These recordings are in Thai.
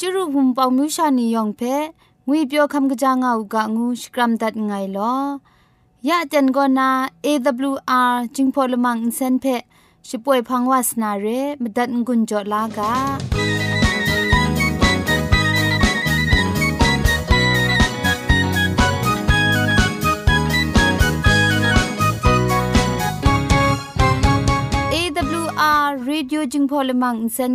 จุรุภุมปองมิวชานียองเพงวยเปียวคำกะจางเอากะงูสกรัมดัดไงลอยะจันกอนา AWR จิงพอลมังอินเซนเพช่วยพังวาสนาเรมดัดงุนจอลากา AWR Radio จึงพอลมังอินเซน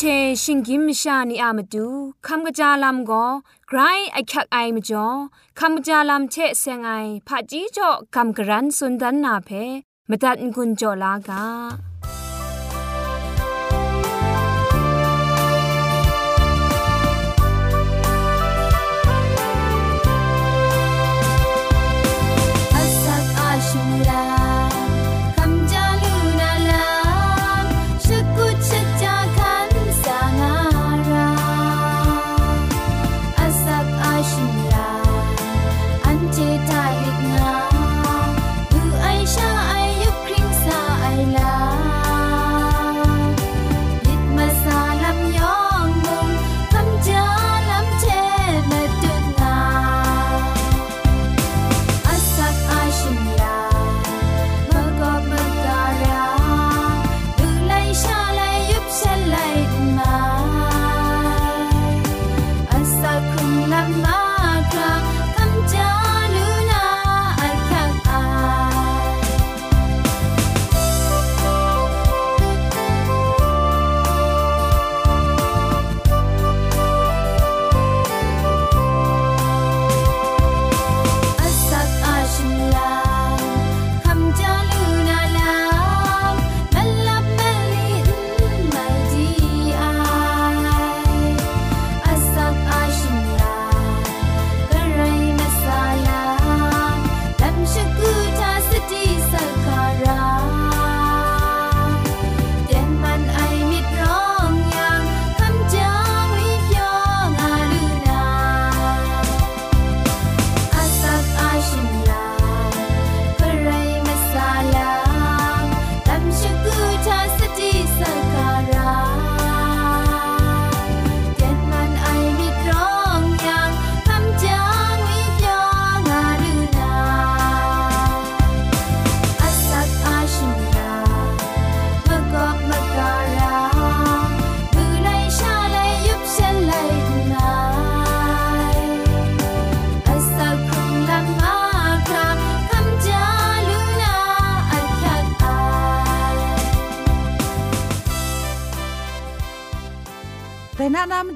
เชชิงกิมชานีอามาดูคำกระจาลำก็ไกรไอคักไอมาจ่อคำกระจาลำเชเซงไอผาจีจ่อคำกระรันสุนดันนาเพมตัดกุญจ่อลากา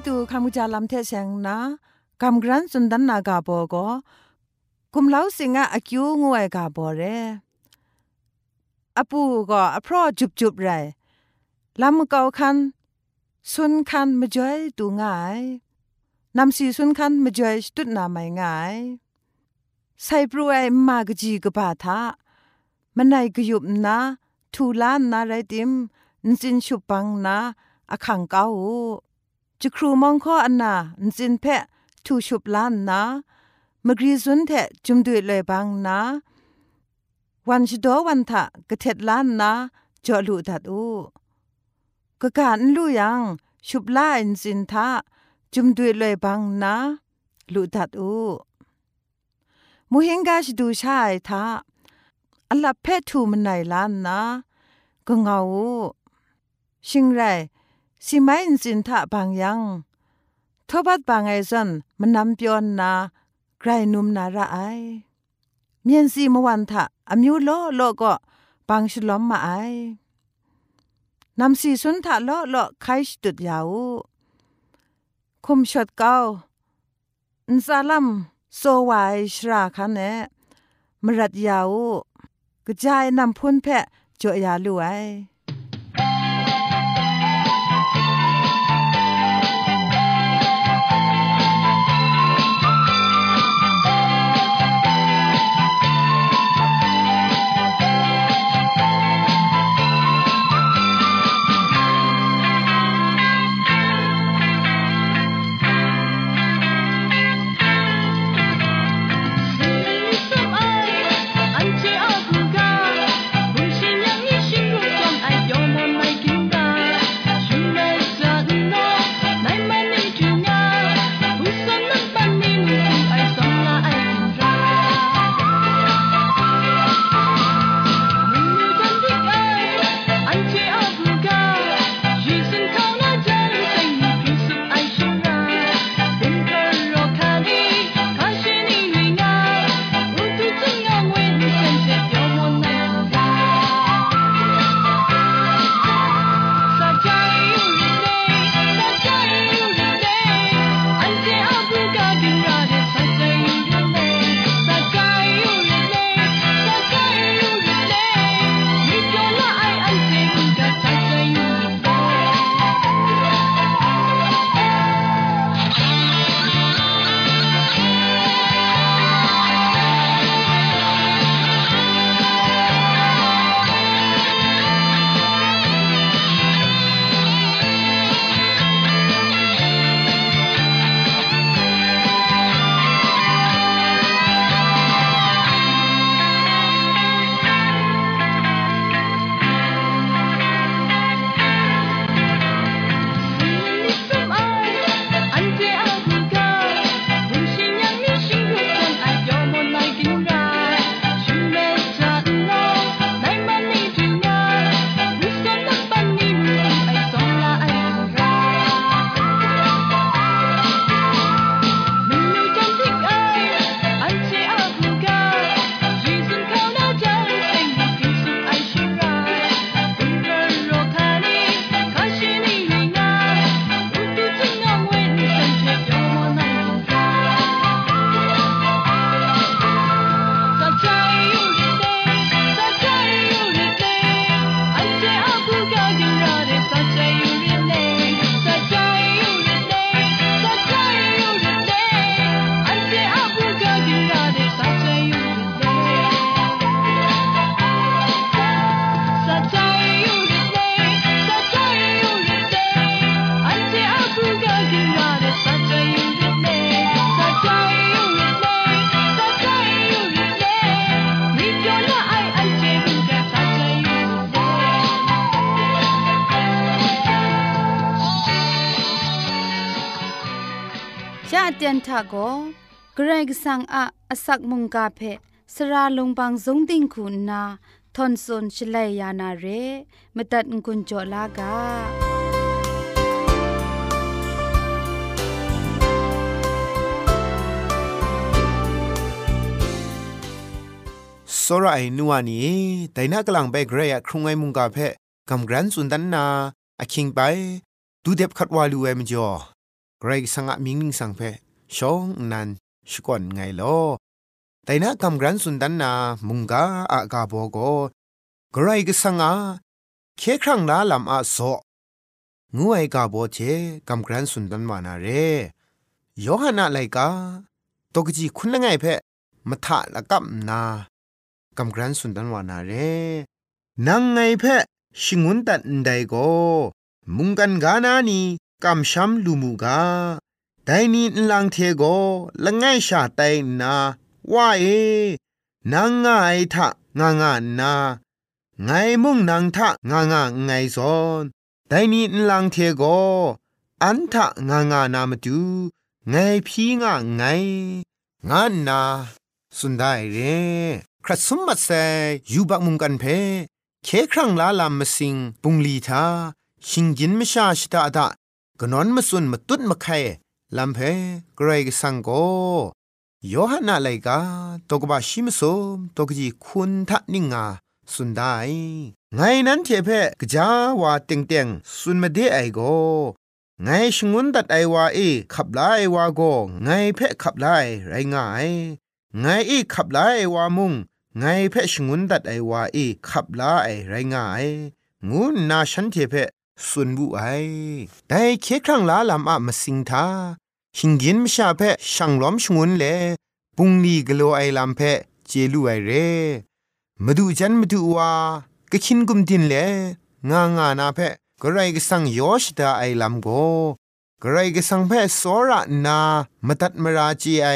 ดูคำกุจาลำเทเซงนะคำกรันสุนดันนากาโบก็กุมเล้าสิงะอคิวงวยกาโบเรอปูก็อพรอจุบจุบไรลำเกาคันสุนคันมาจอยตูง่ายนำสีสุนคันมาจอยตุดนาไม่ง่ายใส่ปรวยมากจีกบาทามันไหนกยุบนะทูลานนาไรติมนสินชุปังนะอคังเกา จะครูมองข้ออันนาจินเพะทูชุบล้านนะมกรีซุนเทจุมดุยเลยบางนะวันชดวันทะกะเท็ดล้านนะจอลุดัดอูกะการลู่ยังชุบล้านจินทะจุมดุยเลยบางนะลุดัดอูมูเฮงกาชดูชายทะอัลลับเพทูมันไหนล้านนะก็เงาชิงไร สิไม่อินสินทะบางยังทบัดบางไอซันมันนำเปียนนาไกรนุมนาระไอเมียนสีมวันทะอามิวโลโลก็บางฉลอมมาไอนำสีสุนทะโลโลไคชตุดยาวคุมชดเก้าอินซาลัมโซวายชราคันเนมรัดยาวกระจายนำพุนแพะจ่อยาลุไอ ตียนทาโกเกรกสังอาอสักมุงกาเพสระลงบางสงติงคุณนาทอนซนชลยยานาเรมตัดกุญจลากาสระไอนัวนี้แต่น่ากลังไปเกรยครุงไอมุงกาเพกำกรันสุนดันนาอคิงไปดูเด็บขัดวาลูเอมจอเกรกสังอามิงนิงสังเพ ช่องนั้นสก่อนไงลอแต่นักำรันสุนดันนามุงกาอากาโบโกใครก็สังอาเคครั้งละลำอาโซงูไอกาโบเชกำรันสุนดันวานาเรยอหนาไลกาตกจีคุณง่าเพะมาถะละกับนากำรันสุนดันวานาเรนังไงเพะชิงุนตัดไดโกมุงกันกานานีกำช้ำลูมูกา ไดนีนลังเทโกละไงชาไตนาว่าเอนังง่ายทะงางานาไงมุ่งนังทะงางาไงซอนไดนีนลังเทโกอันทะงางานามตูไงพีงะไงงานนาสุดได้เรครัสมบัติเซยูบักมุงกันเพเคครั้งลาลามมาสิงปุงลีทาชิงยินไม่ชาชิตาดะกนอนมาสุนมาตุดมาไข่ ลำเพเกรกสังโกยฮันาไลกาตกบาชิมสมตกจีคุณทันิงาสุนได้ไงนั้นเทเพกจาวาเต็งเต็งสุนมาเดไอโกไงชงุนตัดไอวาเอขับลาไอวาโกไงเพขับไลไรง่ายไงอีขับลาไอวามุงไงเพชงุนตัดไอวาเอขับลาไอไรง่ายงูนาฉันเทเพสุนบุไอแต่เคครั้งลาลำอะมาสิงทา หิงกินมชาเพะช่างล้อมชงุนเลปุงลีกโลไอลำเพะเจลูไอเรมาดูจันมาดูว่ากะคินกุมดินเลงางานาเพะกระไรก็สังยอชดาไอลำโกกระไรก็สังเพะสอระนามาตัดมราจีไอ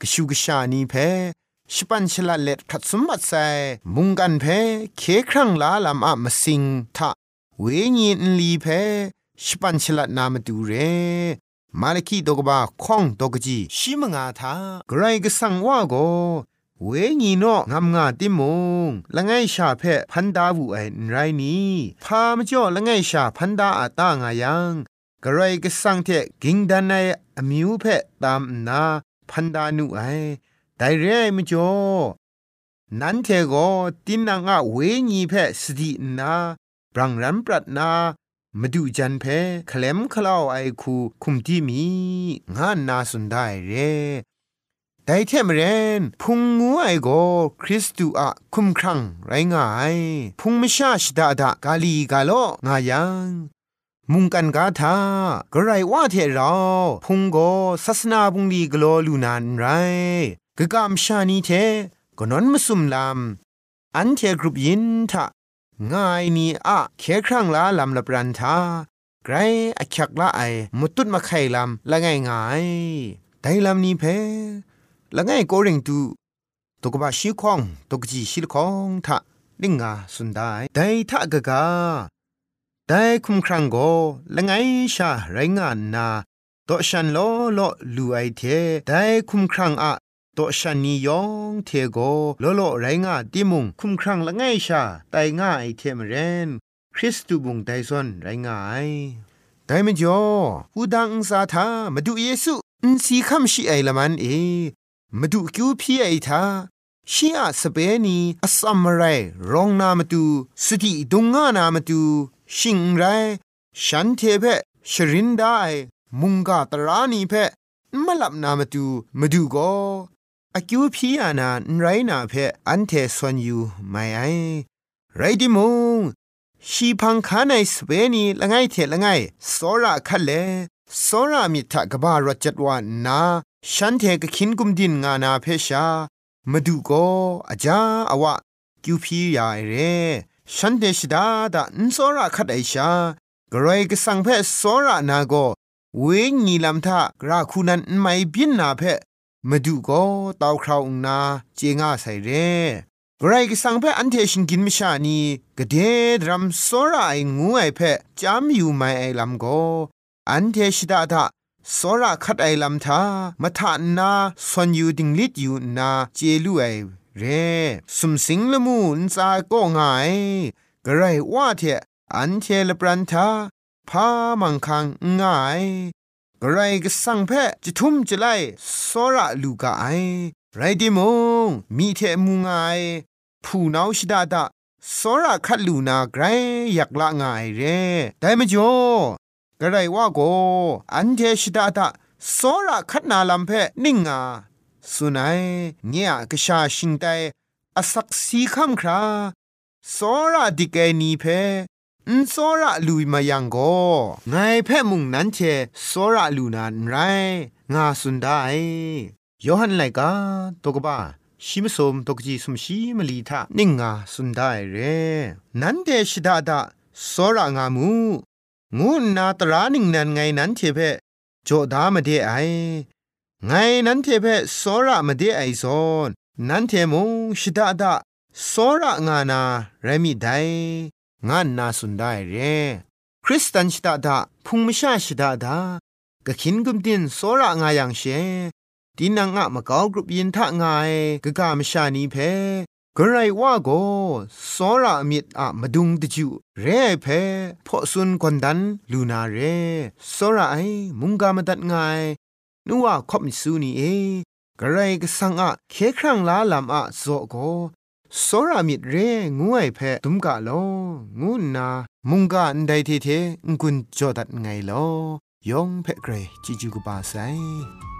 กชูกชานีเพชิปันชลาเล็ดขัดสมบัติใส่มุงกันเพเคครั้งลาลำอะมาสิงทะเวญีนลีเพชิปันชลานามาดูเร มาลคีดกบาข้องดกจีชิมงาทากรกสังว่าโกเวญีโนงามงาติมงละไงชาเพพันดาวูไอไรนี้พามจ่อละไงชาพันดาอาตางายังกระไรกสังเทกิงดันในอมิวเพตามนาพันดานุไอไดเรมจ่อนันเทโกตินนางะเวญีเพสตินาบรังรันปรัดนา มาดูจันเพคลมคลาวไอคูคุมที่มีงานนาสนได้เรแต่เทมเรนพุงงูไอโกคริสตูอะคุมครังไรงาย พุงไม่ชาชดาดากาลีกาโลงายังมุงกันกาทากระไรว่าเทเราพุงโกศาสนาพุงลีกโลลูนานไรกะกามชานีเทก็นอนมสุมลามอันเทกรุปยินทะ ง่ายนี่อะเคครั้งละลำละปรันทาไกรอักยักละไอมุตุดมาไข่ลำละง่ายง่ายไดลำนี้เพละง่ายโกริงตูตกบะชิคองตกจีชิลคองทะลิงงาสุนได้ไดทะกะกาไดคุมครั้งโกละง่ายชาไรงานนาโตชันลโลลูไอเทไดคุมครั้งอะ ตัวชันนียองเทโกโลโลไรงาติมุงคุมครังละไงชาไตง่าไอเทมเรนคริสตูบุงไดซอนไรงายไดมจ่ออูดังซาทามาดูเยซูอินสีคำชีไอละมันเอมาดูคิวพี่ไอทาชีอาสเปนีอสัมไรรองนามาดูสติดุงงานามาดูชิงไรฉันเทเพชรินได้มุงกาตรานีเพมลับนามาดูมาดูก็ อากิวพี่อานาไรนาเพออันเทสวนอยู่ไม่ไอไรดิมงชีพังคาในสเปนีละไงเทละไงสอระคัดเลสอระมิทะกบารจัดวานนาฉันเทกขินกุมดินงานาเพชามาดูก็อาจาอาวะกิวพี่ยาเรฉันเดชดาดาอนสอระคัดไอชากรอยกสังเพสอระนาโกเวงีลำทากราคูนันไม่บินนาเพ มาดูก็ตาวคราวนาเจงาใส่เร่ไรก็สังเพอันเทชินกินมิชานีกเดดรัมโซราไองูไอเพจามอยู่ไม่ไอลำก็อันเทชิดาทาโซราคัดไอลำทามาทานนาสวนอยู่ดิงลิดอยู่นาเจลูไอเร่สมสิงละมูนซาก็ง่ายกระไรว่าเถอันเทลปรันทาพามังคังง่าย กไรก็สั่งแพ้จะทุ่มจะไล่สระลูกาไอไรดิมงมีเทมุงไอผู้นาชิดาดาสระคัดลูนาไกรอยากละง่ายเร่ได้มจ่อกระไรว่าโกอันเทชิดาดาสระคัดนาลำเพนิ่งอาสุนัยเงียกชาชิงไตอสักสีคำคราสระดิเกนีเพ อันโซระลุยมายังก็ไงแพ่มุงนั้นเชโซระลูนานไรงาสุนได้ยอหันไลกาตกบ้าชิมสมตกจีสมชีมลีทานิ่งงาสุนได้เร นันเดชดาดาโซระงามู งูนาตรานิ่งนันไงนั้นเทเพโจดามเดไอ ไงนั้นเทเพโซระมเดไอซอนนั้นเทมงชดาดาโซระงานาเรมิได งานนาสุนได้เรคริสตันชิดาดาพุงมชาชิดาดากะขินกุมดินโซระงายังเชดินังอะมะกาวกรุปยินทะงายกะกามชานีเพกระไรว่าโกสอระมิดอะมาดุงตะจูเรเพพอซุนควันดันลูนาเรสอระไอมุงกามตัดงายนัวคบมิสูนีเอกระไรก็สังอะเคครั้งลาลำอะโซโก စောရာမိရေငူအိုင်ဖဲဒုံကလောငူနာမုန်ကန်ဒိုင်တီသေးငွန်းကြောဒတ်ငိုင်လောယောင်ဖဲဂရေជីဂျူကပါဆိုင်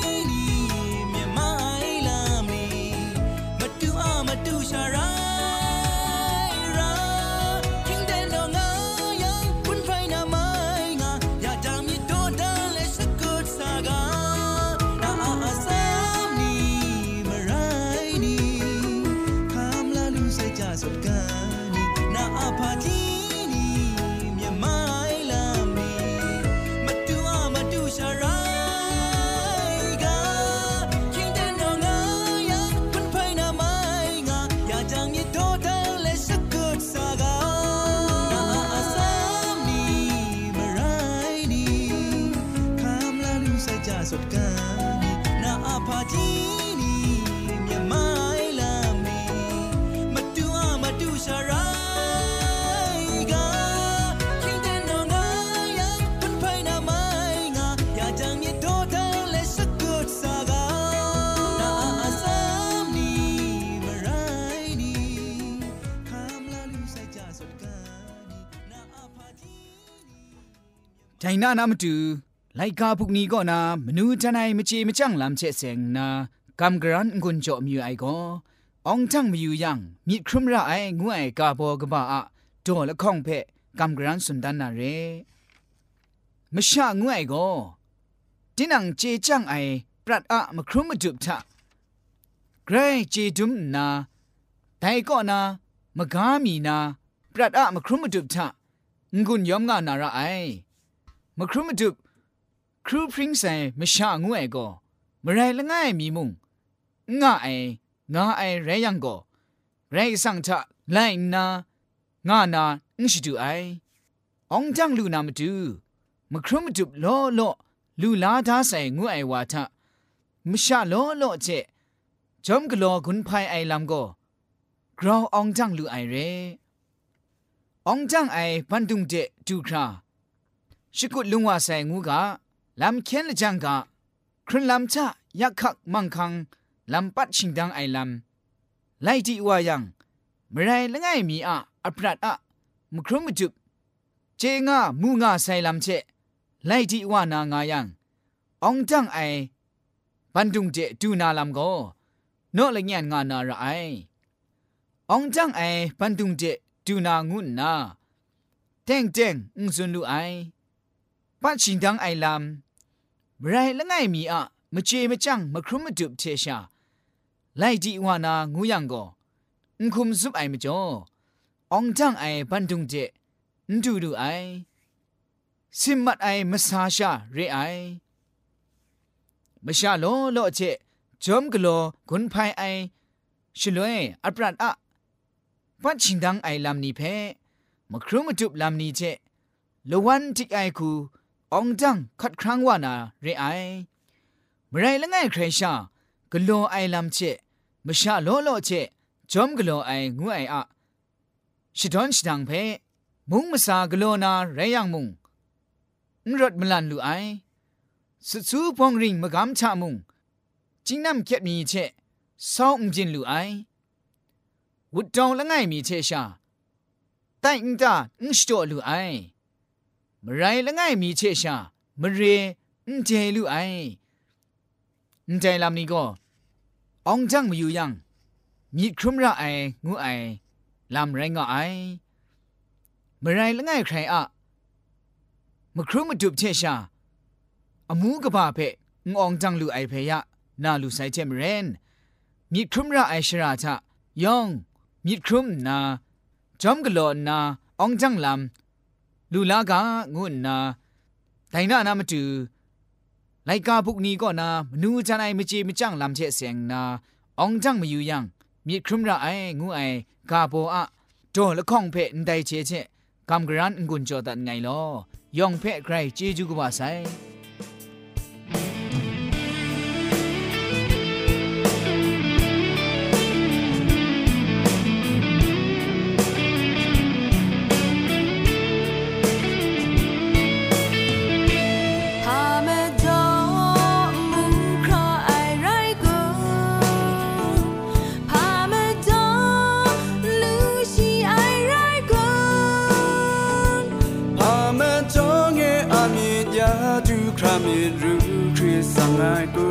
นานามตูไลกาพุกนี้ก็นามนูทนายมจีมจังลำเชเซงนากำกรันกุนจอมีไอก็องทั้งมีอยู่ยังมีครุมระไองวยกาบอกบ้าอะโดละข้องเพะกำกรันสุนดันนาเรมชางวยก็ตินังเจจังไอปรัดอะมครุมมจุบทะเกรเจดุมนาแต่ก็นามกามีนา ปรัดอะมครุมมจุบทะงุนยอมงานาระไอ มครุมดุบครูพริ้งใส่มชางวยก็มไรละง่ายมีมุงง่าไองาไอไรยังก็ไรสังทะไลนาง่านาอิชดูไอองจังลูนามาดูมครุมดุบล้อล้อลูลาดาใส่งวยวาทะมชาล้อล้อเจจอมกลอกุนภายไอลำก็กราวองจังลูไอเรองจังไอพันดุงเจดูครา ชิกุลุงว่าใส่งูกะลำเคียนละจังกะครุนลำชะยักขักมังคังลำปัดชิงดังไอลำไล่ดีว่ายังเมื่อไรละไงมีอะอัปรัดอะมุครุมจุบเจงามูงาใส่ลำเชะไล่ที่ว่านางายังองจังไอบันดุงเจดูนาลำก็โนละเงียนงานาระไอองจังไอบันดุงเจดูนางุนนาเต็งเต็งอุ้งซุนลูไอ ปัจฉิงดังไอลำไรละไงมีอะมเจมจังมครุมมดุบเทชาไล่ที่ว่านางูยังก็อุคุมซุบไอมจ่อองจังไอบันดุงเจนดูดูไอสิมัดไอมสาชาเรไอมชาโลโลเจจอมกโลกุนไพไอชลวยอัปรัดอะปัจฉิงดังไอลำนี้เพมครุมจุบลำนี้เจลวันทิกไอคู องจังคัดครั้งว่านาเรไอมไรละไงใครชากโลไอลำเจมชาโลโลเจจอมกโลไองูไออะชิดอนชิดังเพมุงมาสากโลนาเรยังมุงนรถมลันลูไอสุดสูพองริงมากำชามุงจิงนำเก็บมีเชซองจินลูไอวุดจองละไงมีเชชาแต่อิงตาอิงสโตลูไอ มไรละไงมีเชชามเรอิงเจลูไออิงใจลำนี้ก็องจังมาอยู่ยังมีครุมระไองูไอลำไรงอไอมไรละไงใครอะมครุมมาดุบเชชาอมูกบาเพงองจังลูไอเพยะนาลูไซเจมเรนมีครุมระไอชราทะยองมีครุมนาจอมกะโลนาองจังลำ လူလာကငုနာဒိုင်နာနာမတူလိုက်ကာပုကနီကောနာမနူးချန်အိုင်မချေမကြန့်လမ်ချက်ဆင်နာအောင်ကြန့်မယူယံမြေခရမရအိုင်ငုအိုင်ကာဘောအတော်လခေါင်ဖဲ့အန်တိုင်ချေချက်ကမ်ဂရန်ငွန်ကြောတန်ငိုင်လောယောင်ဖဲ့ဂရိုင်ဂျေဂျူကပါဆိုင် ခ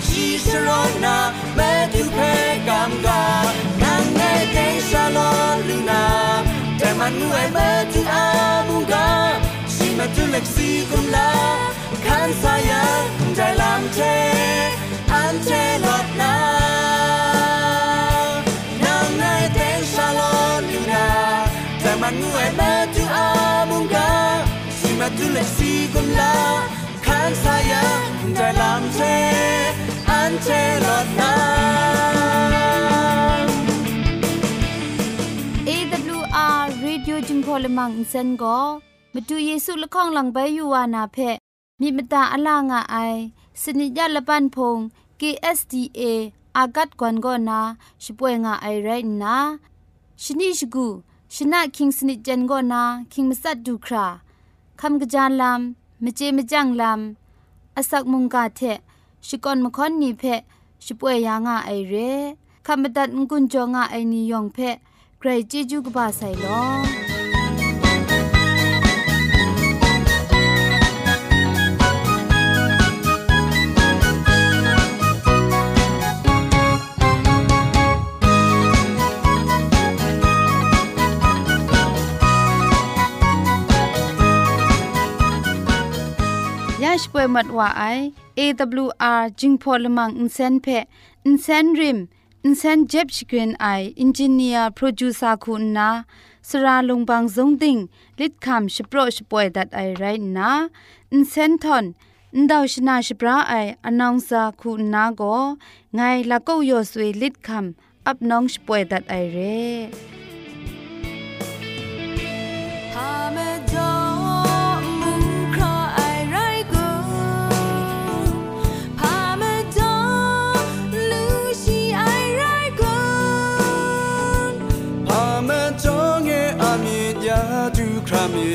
ยาใจลำเทอันเทลวดนาแม้ที่ไกลไรก็แเพกังกานางไงเตงชาลอนลูนาแต่มันเมื่อแม้ทุอามุงกาชีมาตุลักซีกุมลาคันสายาใจลำเทอันเลวดนา nang nai ten shalom luna ta man ngue ma tu amunga si ma tu le si kum la kan saya dai lam che an che lot na AWR Radio จึงพอลมังอินเซนก็มาดูเยซูละข้องหลังใบยูวานาเพมีมตาอลางอไอสนิยะละปันพง KSDA อากัดกวนก็นาช่วยงาไอไรนะชนิชกูชนะคิงสนิจันก็นาคิงมัสัดดูคราคำกะจานลำมเจมจังลำอาศักมุงกาเท ชิกอนมค่อนนีเพช่วยยางาไอเร่คำบัดงกุนจงาไอนิยองเพใครจีจูกบาไซลอ ยาชป่วยมัดว่าไอ AWR จิงพอลมังอินเซนเพอินเซนริมอินเซนเจ็บชกรีนไออินจิเนียร์โปรดิวซาคุณนาสราลงบางซงติงลิดคำชโปรชป่วยดัดไอไรนาอินเซนทอนอินดาวชนาชปราไออนองซาคุณนาโกไงละก็ยอสวยลิดคำ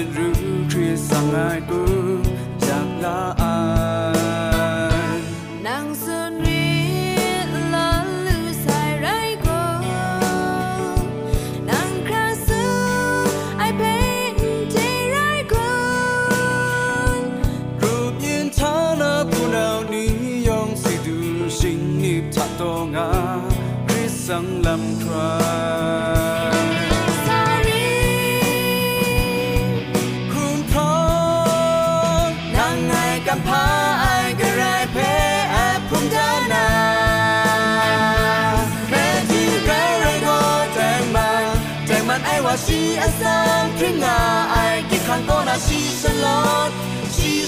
dru tri sangai ku jak la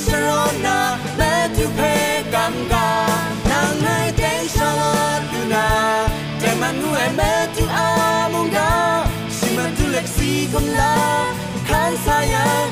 si salon na me tu pe kam ga nang ai tang salon du na tang man nu ai me tu a mong ga si man tu lek si kom la kan sayang